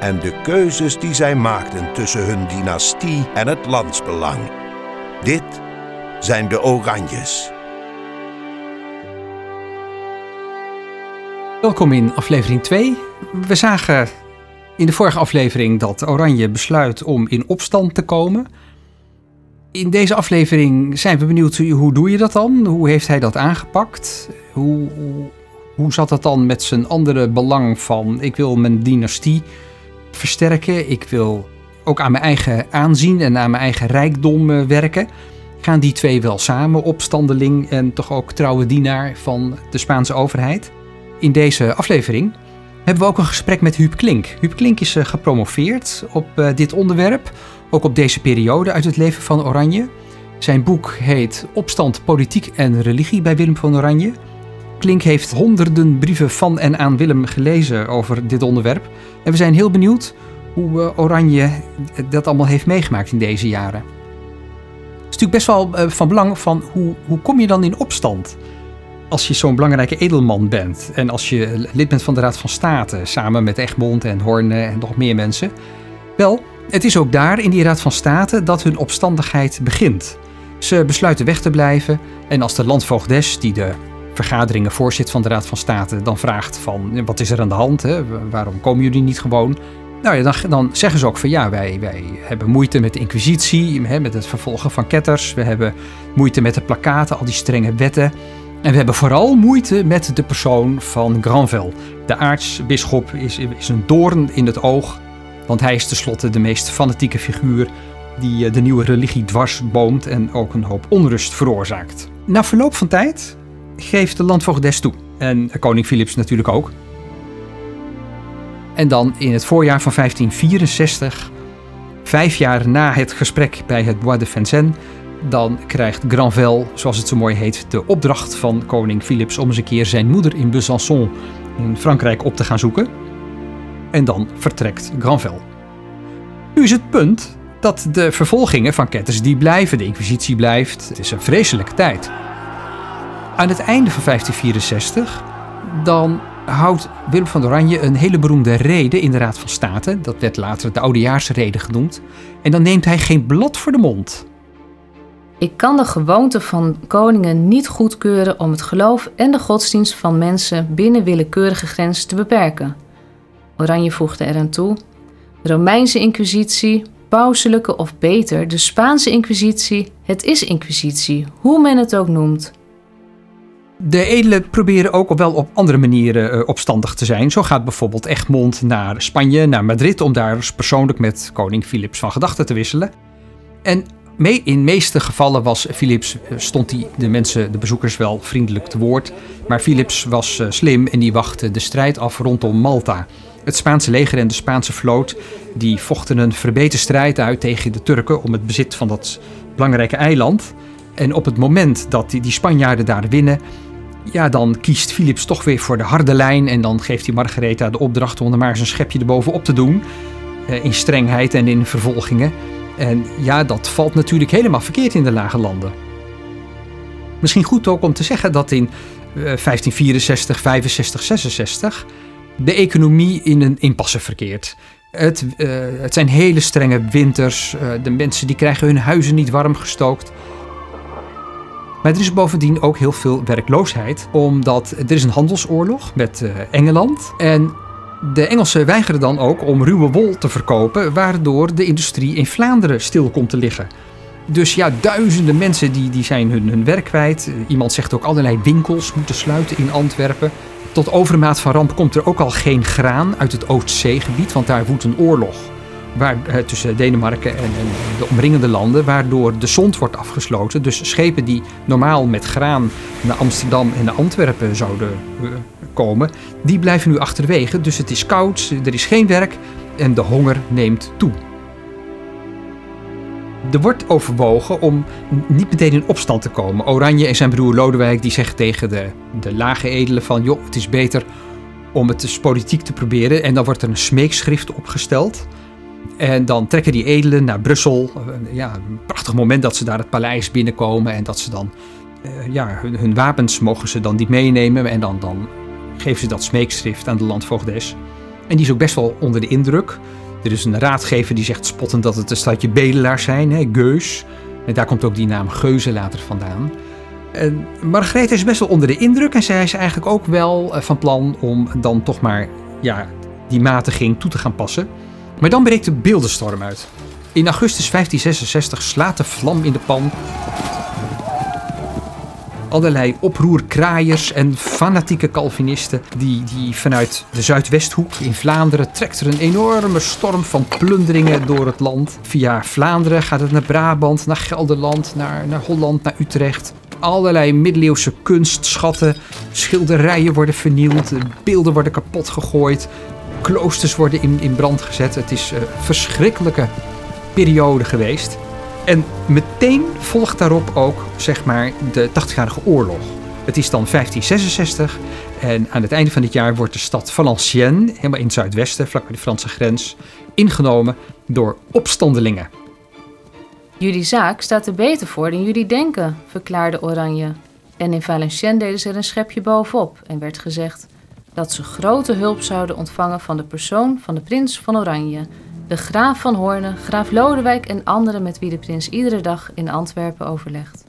En de keuzes die zij maakten tussen hun dynastie en het landsbelang. Dit zijn de Oranjes. Welkom in aflevering 2. We zagen in de vorige aflevering dat Oranje besluit om in opstand te komen. In deze aflevering zijn we benieuwd hoe doe je dat dan? Hoe heeft hij dat aangepakt? Hoe, hoe, hoe zat dat dan met zijn andere belang van ik wil mijn dynastie versterken, ik wil ook aan mijn eigen aanzien en aan mijn eigen rijkdom eh, werken? Gaan die twee wel samen, opstandeling en toch ook trouwe dienaar van de Spaanse overheid? In deze aflevering hebben we ook een gesprek met Huub Klink. Huub Klink is eh, gepromoveerd op eh, dit onderwerp, ook op deze periode uit het leven van Oranje. Zijn boek heet Opstand, Politiek en Religie bij Willem van Oranje. Klink heeft honderden brieven van en aan Willem gelezen over dit onderwerp. En we zijn heel benieuwd hoe eh, Oranje dat allemaal heeft meegemaakt in deze jaren. Het is natuurlijk best wel van belang van hoe, hoe kom je dan in opstand? als je zo'n belangrijke edelman bent en als je lid bent van de Raad van State, samen met Egmond en Horne en nog meer mensen, wel, het is ook daar in die Raad van State dat hun opstandigheid begint. Ze besluiten weg te blijven en als de landvoogdes, die de vergaderingen voorzit van de Raad van State, dan vraagt van wat is er aan de hand, hè? waarom komen jullie niet gewoon? Nou ja, dan, dan, zeggen ze ook van ja, wij, wij hebben moeite met de inquisitie, met het vervolgen van ketters, we hebben moeite met de plakaten, al die strenge wetten. En we hebben vooral moeite met de persoon van Granvelle. De aartsbisschop is, is een doorn in het oog, want hij is tenslotte de meest fanatieke figuur die eh, de nieuwe religie dwarsboomt en ook een hoop onrust veroorzaakt. Na verloop van tijd geeft de landvoogdes toe. En koning Philips natuurlijk ook. En dan in het voorjaar van 1564, vijf jaar na het gesprek bij het Bois de Vincennes, dan krijgt Granvelle, zoals het zo mooi heet, de opdracht van koning Philips om eens een keer zijn moeder in Besançon in Frankrijk op te gaan zoeken. En dan vertrekt Granvelle. Nu is het punt dat de vervolgingen van ketters die blijven, de inquisitie blijft. Het is een vreselijke tijd. Aan het einde van 1564 dan houdt Willem van Oranje een hele beroemde rede in de Raad van State. Dat werd later de Oudejaarsrede genoemd. En dan neemt hij geen blad voor de mond. Ik kan de gewoonte van koningen niet goedkeuren om het geloof en de godsdienst van mensen binnen willekeurige grenzen te beperken. Oranje voegde eraan toe: Romeinse Inquisitie, pauselijke of beter, de Spaanse Inquisitie, het is Inquisitie, hoe men het ook noemt. De edelen proberen ook wel op andere manieren uh, opstandig te zijn. Zo gaat bijvoorbeeld Egmond naar Spanje, naar Madrid, om daar persoonlijk met koning Philips van gedachten te wisselen. En in de meeste gevallen was Philips, eh, stond hij de mensen, de bezoekers wel vriendelijk te woord. Maar Philips was eh, slim en die wachtte de strijd af rondom Malta. Het Spaanse leger en de Spaanse vloot die vochten een verbeterde strijd uit tegen de Turken om het bezit van dat belangrijke eiland. En op het moment dat die, die Spanjaarden daar winnen, ja, dan kiest Philips toch weer voor de harde lijn. En dan geeft hij Margaretha de opdracht om er maar eens een schepje erbovenop te doen. Eh, in strengheid en in vervolgingen. En ja, dat valt natuurlijk helemaal verkeerd in de lage landen. Misschien goed ook om te zeggen dat in 1564, 65, 66 de economie in een impasse verkeert. Het, uh, het zijn hele strenge winters. Uh, de mensen die krijgen hun huizen niet warm gestookt. Maar er is bovendien ook heel veel werkloosheid, omdat er is een handelsoorlog met uh, Engeland. En de Engelsen weigeren dan ook om ruwe wol te verkopen, waardoor de industrie in Vlaanderen stil komt te liggen. Dus ja, duizenden mensen die, die zijn hun, hun werk kwijt. Iemand zegt ook allerlei winkels moeten sluiten in Antwerpen. Tot overmaat van ramp komt er ook al geen graan uit het Oostzeegebied, want daar woedt een oorlog eh, tussen Denemarken en, en, de omringende landen, waardoor de zond wordt afgesloten. Dus schepen die normaal met graan naar Amsterdam en naar Antwerpen zouden eh, komen, die blijven nu achterwege. Dus het is koud, er is geen werk en de honger neemt toe. Er wordt overwogen om niet meteen in opstand te komen. Oranje en zijn broer Lodewijk die zeggen tegen de, de lage edelen van... joh, het is beter om het dus politiek te proberen. En dan wordt er een smeekschrift opgesteld. En dan trekken die edelen naar Brussel. Ja, een prachtig moment dat ze daar het paleis binnenkomen. En dat ze dan uh, ja, hun, hun, wapens mogen ze dan niet meenemen. En dan, dan geven ze dat smeekschrift aan de landvoogdes. En die is ook best wel onder de indruk. Er is een raadgever die zegt spottend dat het een stadje bedelaars zijn, hè, Geus. En daar komt ook die naam Geuze later vandaan. En Margarethe is best wel onder de indruk en zij is eigenlijk ook wel eh, van plan om dan toch maar ja, die matiging toe te gaan passen. Maar dan breekt de beeldenstorm uit. In augustus 1566 slaat de vlam in de pan allerlei oproerkraaiers en fanatieke Calvinisten die, die vanuit de Zuidwesthoek in Vlaanderen trekt er een enorme storm van plunderingen door het land. Via Vlaanderen gaat het naar Brabant, naar Gelderland, naar, naar Holland, naar Utrecht. Allerlei middeleeuwse kunstschatten, schilderijen worden vernield, beelden worden kapot gegooid, kloosters worden in, in brand gezet. Het is een verschrikkelijke periode geweest. En meteen volgt daarop ook zeg maar, de 80-jarige oorlog. Het is dan 1566 en aan het einde van dit jaar wordt de stad Valenciennes, helemaal in het zuidwesten, vlak bij de Franse grens, ingenomen door opstandelingen. Jullie zaak staat er beter voor dan jullie denken, verklaarde Oranje. En in Valenciennes deden ze er een schepje bovenop en werd gezegd dat ze grote hulp zouden ontvangen van de persoon van de prins van Oranje, de graaf van Hoorne, graaf Lodewijk en anderen met wie de prins iedere dag in Antwerpen overlegt.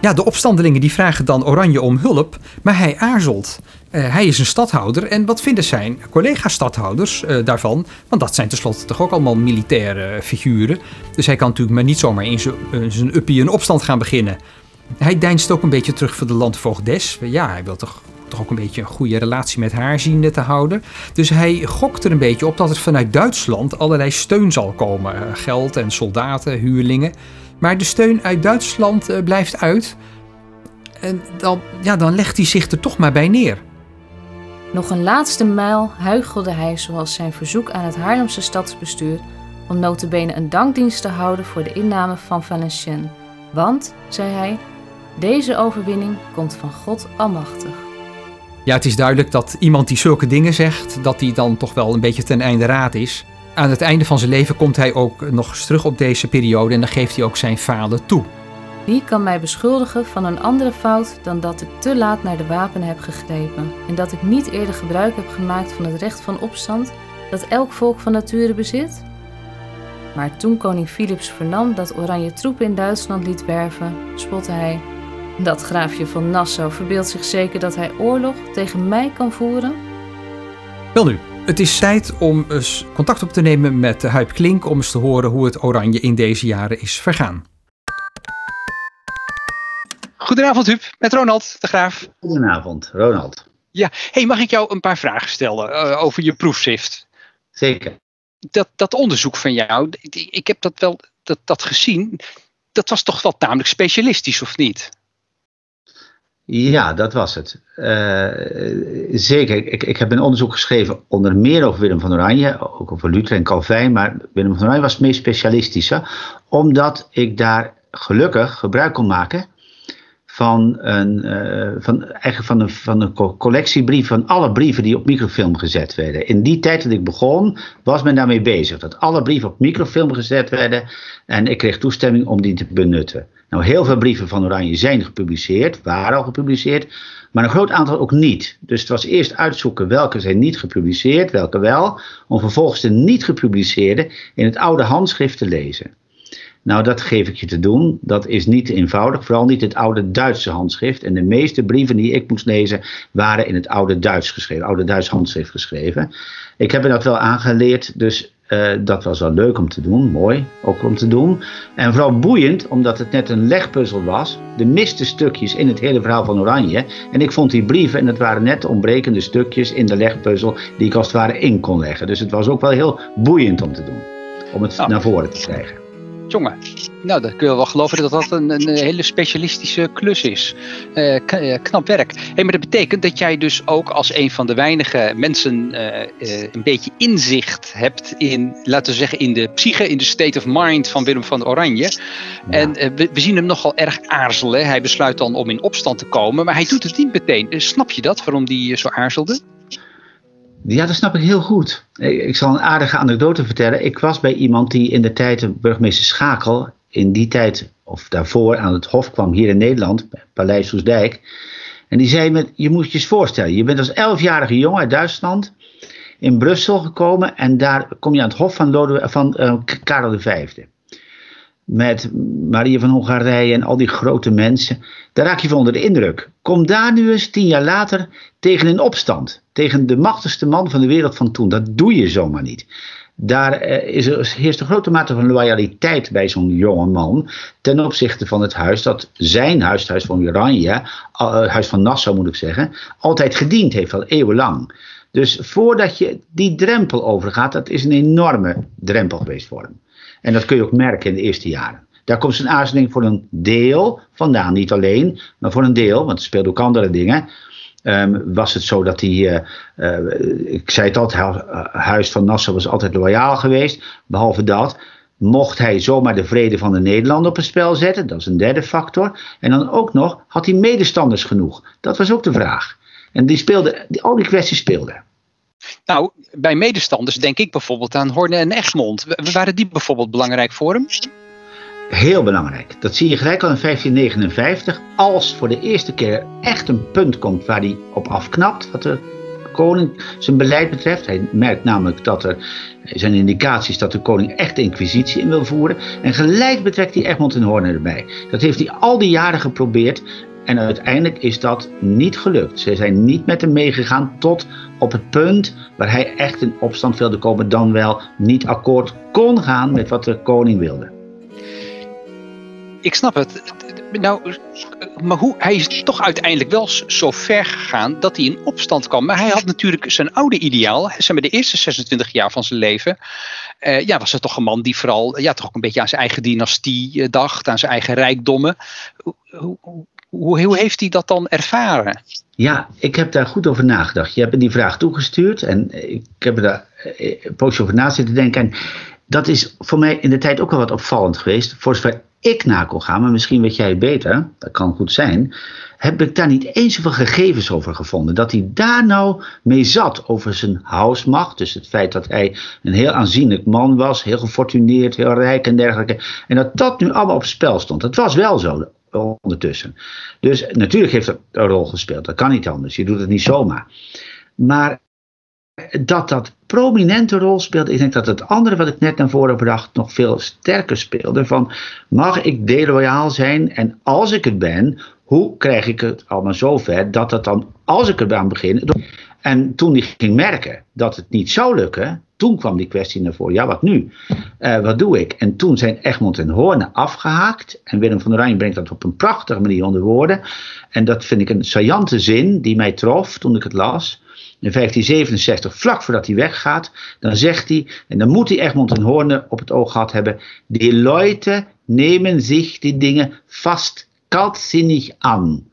Ja, de opstandelingen die vragen dan Oranje om hulp, maar hij aarzelt. Uh, hij is een stadhouder en wat vinden zijn collega-stadhouders uh, daarvan? Want dat zijn tenslotte toch ook allemaal militaire figuren. Dus hij kan natuurlijk maar niet zomaar in zijn uh, uppie een opstand gaan beginnen. Hij deinst ook een beetje terug voor de landvoogdes. Ja, hij wil toch toch ook een beetje een goede relatie met haar zien te houden. Dus hij gokt er een beetje op dat er vanuit Duitsland allerlei steun zal komen. Eh, geld en soldaten, huurlingen. Maar de steun uit Duitsland uh, blijft uit. En dan, ja, dan legt hij zich er toch maar bij neer. Nog een laatste mijl huigelde hij zoals zijn verzoek aan het Haarlemse stadsbestuur om notabene een dankdienst te houden voor de inname van Valenciennes. Want, zei hij, deze overwinning komt van God Almachtig. Ja, het is duidelijk dat iemand die zulke dingen zegt, dat hij dan toch wel een beetje ten einde raad is. Aan het einde van zijn leven komt hij ook nog eens terug op deze periode en dan geeft hij ook zijn falen toe. Wie kan mij beschuldigen van een andere fout dan dat ik te laat naar de wapenen heb gegrepen en dat ik niet eerder gebruik heb gemaakt van het recht van opstand dat elk volk van nature bezit? Maar toen koning Philips vernam dat Oranje troepen in Duitsland liet werven, spotte hij dat graafje van Nassau verbeeldt zich zeker dat hij oorlog tegen mij kan voeren? Wel nu, het is tijd om eens contact op te nemen met de Huip Klink om eens te horen hoe het Oranje in deze jaren is vergaan. Goedenavond Huub, met Ronald de Graaf. Goedenavond, Ronald. Ja, hey, mag ik jou een paar vragen stellen uh, over je proefschrift? Zeker. Dat, dat onderzoek van jou, ik heb dat wel dat, dat gezien, dat was toch wel tamelijk specialistisch, of niet? Ja, dat was het. Uh, zeker. Ik, ik heb een onderzoek geschreven onder meer over Willem van Oranje, ook over Luther en Calvijn, maar Willem van Oranje was het meest specialistische, omdat ik daar gelukkig gebruik kon maken van een, uh, van, eigenlijk van een, van een collectiebrief van alle brieven die op microfilm gezet werden. In die tijd dat ik begon, was men daarmee bezig. Dat alle brieven op microfilm gezet werden en ik kreeg toestemming om die te benutten. Nou, heel veel brieven van Oranje zijn gepubliceerd, waren al gepubliceerd, maar een groot aantal ook niet. Dus het was eerst uitzoeken welke zijn niet gepubliceerd, welke wel, om vervolgens de niet gepubliceerde in het oude handschrift te lezen. Nou, dat geef ik je te doen. Dat is niet eenvoudig, vooral niet het oude Duitse handschrift. En de meeste brieven die ik moest lezen waren in het oude Duits geschreven, oude Duits handschrift geschreven. Ik heb er dat wel aangeleerd, dus uh, dat was wel leuk om te doen, mooi ook om te doen. En vooral boeiend, omdat het net een legpuzzel was. De miste stukjes in het hele verhaal van Oranje. En ik vond die brieven, en het waren net ontbrekende stukjes in de legpuzzel, die ik als het ware in kon leggen. Dus het was ook wel heel boeiend om te doen, om het naar voren te krijgen. Jongen, Nou, dat kun je wel geloven dat dat een, een hele specialistische klus is. Uh, knap werk. Hey, maar dat betekent dat jij dus ook als een van de weinige mensen uh, uh, een beetje inzicht hebt in, laten we zeggen, in de psyche, in de state of mind van Willem van Oranje. Ja. En we, we, zien hem nogal erg aarzelen. Hij besluit dan om in opstand te komen, maar hij doet het niet meteen. snap je dat, waarom hij zo aarzelde? Ja, dat snap ik heel goed. Ik zal een aardige anekdote vertellen. Ik was bij iemand die in de tijd, burgemeester Schakel, in die tijd of daarvoor aan het Hof kwam hier in Nederland, Paleis Soesdijk. En die zei me, je moet je eens voorstellen, je bent als elfjarige jongen uit Duitsland in Brussel gekomen en daar kom je aan het Hof van, van uh, Karel V. Met Maria van Hongarije en al die grote mensen. Daar raak je van onder de indruk. Kom daar nu eens tien jaar later tegen een opstand. Tegen de machtigste man van de wereld van toen. Dat doe je zomaar niet. Daar uh, is er, heerst een grote mate van loyaliteit bij zo'n jonge man ten opzichte van het huis dat zijn huis, het huis van Oranje, het huis van Nassau moet ik zeggen, altijd gediend heeft, al eeuwenlang. Dus voordat je die drempel overgaat, dat is een enorme drempel geweest voor hem. En dat kun je ook merken in de eerste jaren. Daar komt zijn aarzeling voor een deel vandaan, niet alleen, maar voor een deel, want er speelt ook andere dingen. Um, was het zo dat hij, uh, uh, ik zei het altijd, Huis van Nassau was altijd loyaal geweest. Behalve dat, mocht hij zomaar de vrede van de Nederlanden op het spel zetten, dat is een derde factor. En dan ook nog, had hij medestanders genoeg? Dat was ook de vraag. En die speelde, al die kwesties speelden. Nou, bij medestanders denk ik bijvoorbeeld aan Horne en Egmond. Waren die bijvoorbeeld belangrijk voor hem? Heel belangrijk. Dat zie je gelijk al in 1559. Als voor de eerste keer echt een punt komt waar hij op afknapt, wat de koning zijn beleid betreft. Hij merkt namelijk dat er zijn indicaties dat de koning echt de inquisitie in wil voeren. En gelijk betrekt hij Egmond en Horne erbij. Dat heeft hij al die jaren geprobeerd. En uiteindelijk is dat niet gelukt. Ze zijn niet met hem meegegaan tot op het punt waar hij echt in opstand wilde komen, dan wel niet akkoord kon gaan met wat de koning wilde ik snap het. Nou, maar hoe, hij is toch uiteindelijk wel zo ver gegaan dat hij in opstand kwam. Maar hij had natuurlijk zijn oude ideaal. Zeg maar de eerste 26 jaar van zijn leven. Uh, ja, was het toch een man die vooral ja, toch ook een beetje aan zijn eigen dynastie uh, dacht. Aan zijn eigen rijkdommen. Hoe, hoe, hoe, heeft hij dat dan ervaren? Ja, ik heb daar goed over nagedacht. Je hebt die vraag toegestuurd. En ik heb er eh, een poosje over na zitten denken. En dat is voor mij in de tijd ook wel wat opvallend geweest. Voor ik na kon gaan, maar misschien weet jij beter, dat kan goed zijn, heb ik daar niet eens zoveel gegevens over gevonden. Dat hij daar nou mee zat over zijn huismacht. Dus het feit dat hij een heel aanzienlijk man was, heel gefortuneerd, heel rijk en dergelijke. En dat dat nu allemaal op spel stond. Dat was wel zo ondertussen. Dus natuurlijk heeft dat een rol gespeeld. Dat kan niet anders. Je doet het niet zomaar. Maar dat dat prominente rol speelde. Ik denk dat het andere wat ik net naar voren bracht nog veel sterker speelde. Van mag ik deloyaal zijn en als ik het ben, hoe krijg ik het allemaal zover dat dat dan, als ik er aan begin. En toen ik ging merken dat het niet zou lukken, toen kwam die kwestie naar voren. Ja, wat nu? Uh, wat doe ik? En toen zijn Egmond en Hoorn afgehaakt. En Willem van Oranje brengt dat op een prachtige manier onder woorden. En dat vind ik een saillante zin die mij trof toen ik het las in 1567, vlak voordat hij weggaat, dan zegt hij, en dan moet hij Egmond en Hoorne op het oog gehad hebben, die Leute nemen zich die dingen vast kaltzinnig aan.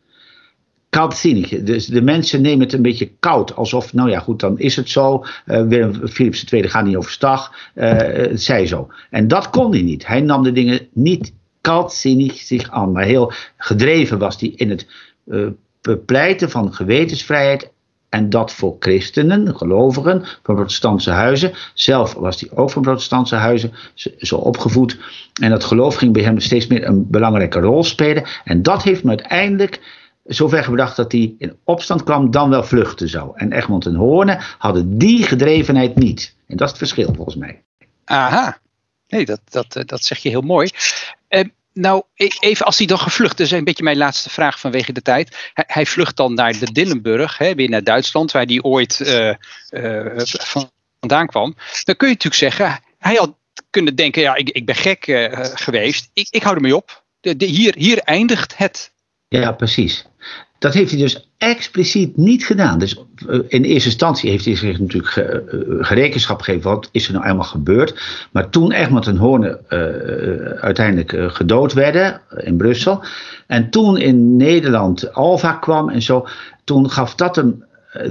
Koudzinnig, dus de mensen nemen het een beetje koud, alsof, nou ja goed, dan is het zo. Uh, Willem Philips II gaat niet overstag, uh, het zij zo. En dat kon hij niet. Hij nam de dingen niet koudzinnig zich aan, maar heel gedreven was hij in het uh, bepleiten van gewetensvrijheid en dat voor christenen, gelovigen van protestantse huizen. Zelf was hij ook van protestantse huizen, zo opgevoed. En dat geloof ging bij hem steeds meer een belangrijke rol spelen. En dat heeft me uiteindelijk zover gebracht dat hij in opstand kwam, dan wel vluchten zou. En Egmond en Hoorne hadden die gedrevenheid niet. En dat is het verschil volgens mij. Aha. Nee, dat, dat, dat zeg je heel mooi. Uh, nou, e-, even als hij dan gevlucht, dat is een beetje mijn laatste vraag vanwege de tijd. Hij, hij vlucht dan naar de Dillenburg, hè, weer naar Duitsland, waar hij ooit uh, uh, vandaan kwam. Dan kun je natuurlijk zeggen, hij had kunnen denken, ja, ik, ik ben gek uh, geweest, ik, ik hou ermee op. De, hier, hier eindigt het. Ja, precies. Dat heeft hij dus expliciet niet gedaan. Dus eh, in eerste instantie heeft hij zich natuurlijk eh, gerekenschap gegeven. Wat is er nou eenmaal gebeurd? Maar toen Egmond en Hoorn uh, uiteindelijk gedood werden in Brussel. En toen in Nederland Alva kwam en zo. Toen gaf dat hem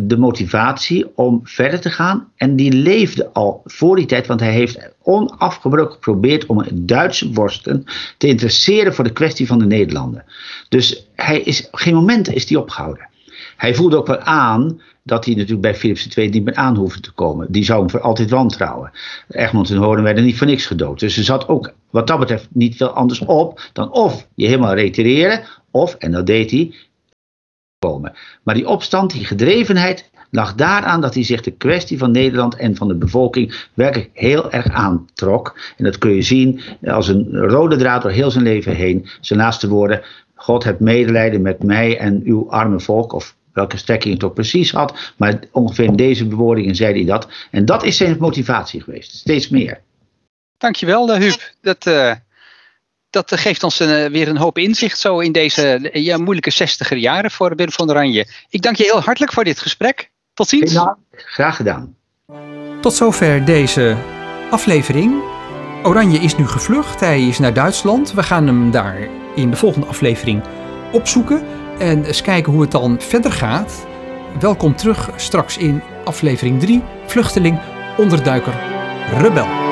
de motivatie om verder te gaan. En die leefde al voor die tijd, want hij heeft onafgebroken geprobeerd om Duitse worsten te interesseren voor de kwestie van de Nederlanden. Dus hij is, geen moment is hij opgehouden. Hij voelde ook wel aan dat hij natuurlijk bij Philips II niet meer aan hoefde te komen. Die zou hem voor altijd wantrouwen. Egmond en Hoorn werden niet voor niks gedood. Dus er zat ook wat dat betreft niet veel anders op dan of je helemaal retireren, of, en dat deed hij, komen. Maar die opstand, die gedrevenheid, lag daaraan dat hij zich de kwestie van Nederland en van de bevolking werkelijk heel erg aantrok. En dat kun je zien als een rode draad door heel zijn leven heen. Zijn laatste woorden: God heeft medelijden met mij en uw arme volk. Of welke strekking het ook precies had. Maar ongeveer in deze bewoordingen zei hij dat. En dat is zijn motivatie geweest. Steeds meer. Dankjewel, Huub. Dat, uh, dat geeft ons een, eh, weer een hoop inzicht zo in deze eh, ja, moeilijke zestiger jaren voor Willem van Oranje. Ik dank je heel hartelijk voor dit gesprek. Tot ziens. Ja, graag gedaan. Tot zover deze aflevering. Oranje is nu gevlucht. Hij is naar Duitsland. We gaan hem daar in de volgende aflevering opzoeken. En eens kijken hoe het dan verder gaat. Welkom terug straks in aflevering 3. Vluchteling, onderduiker, rebel.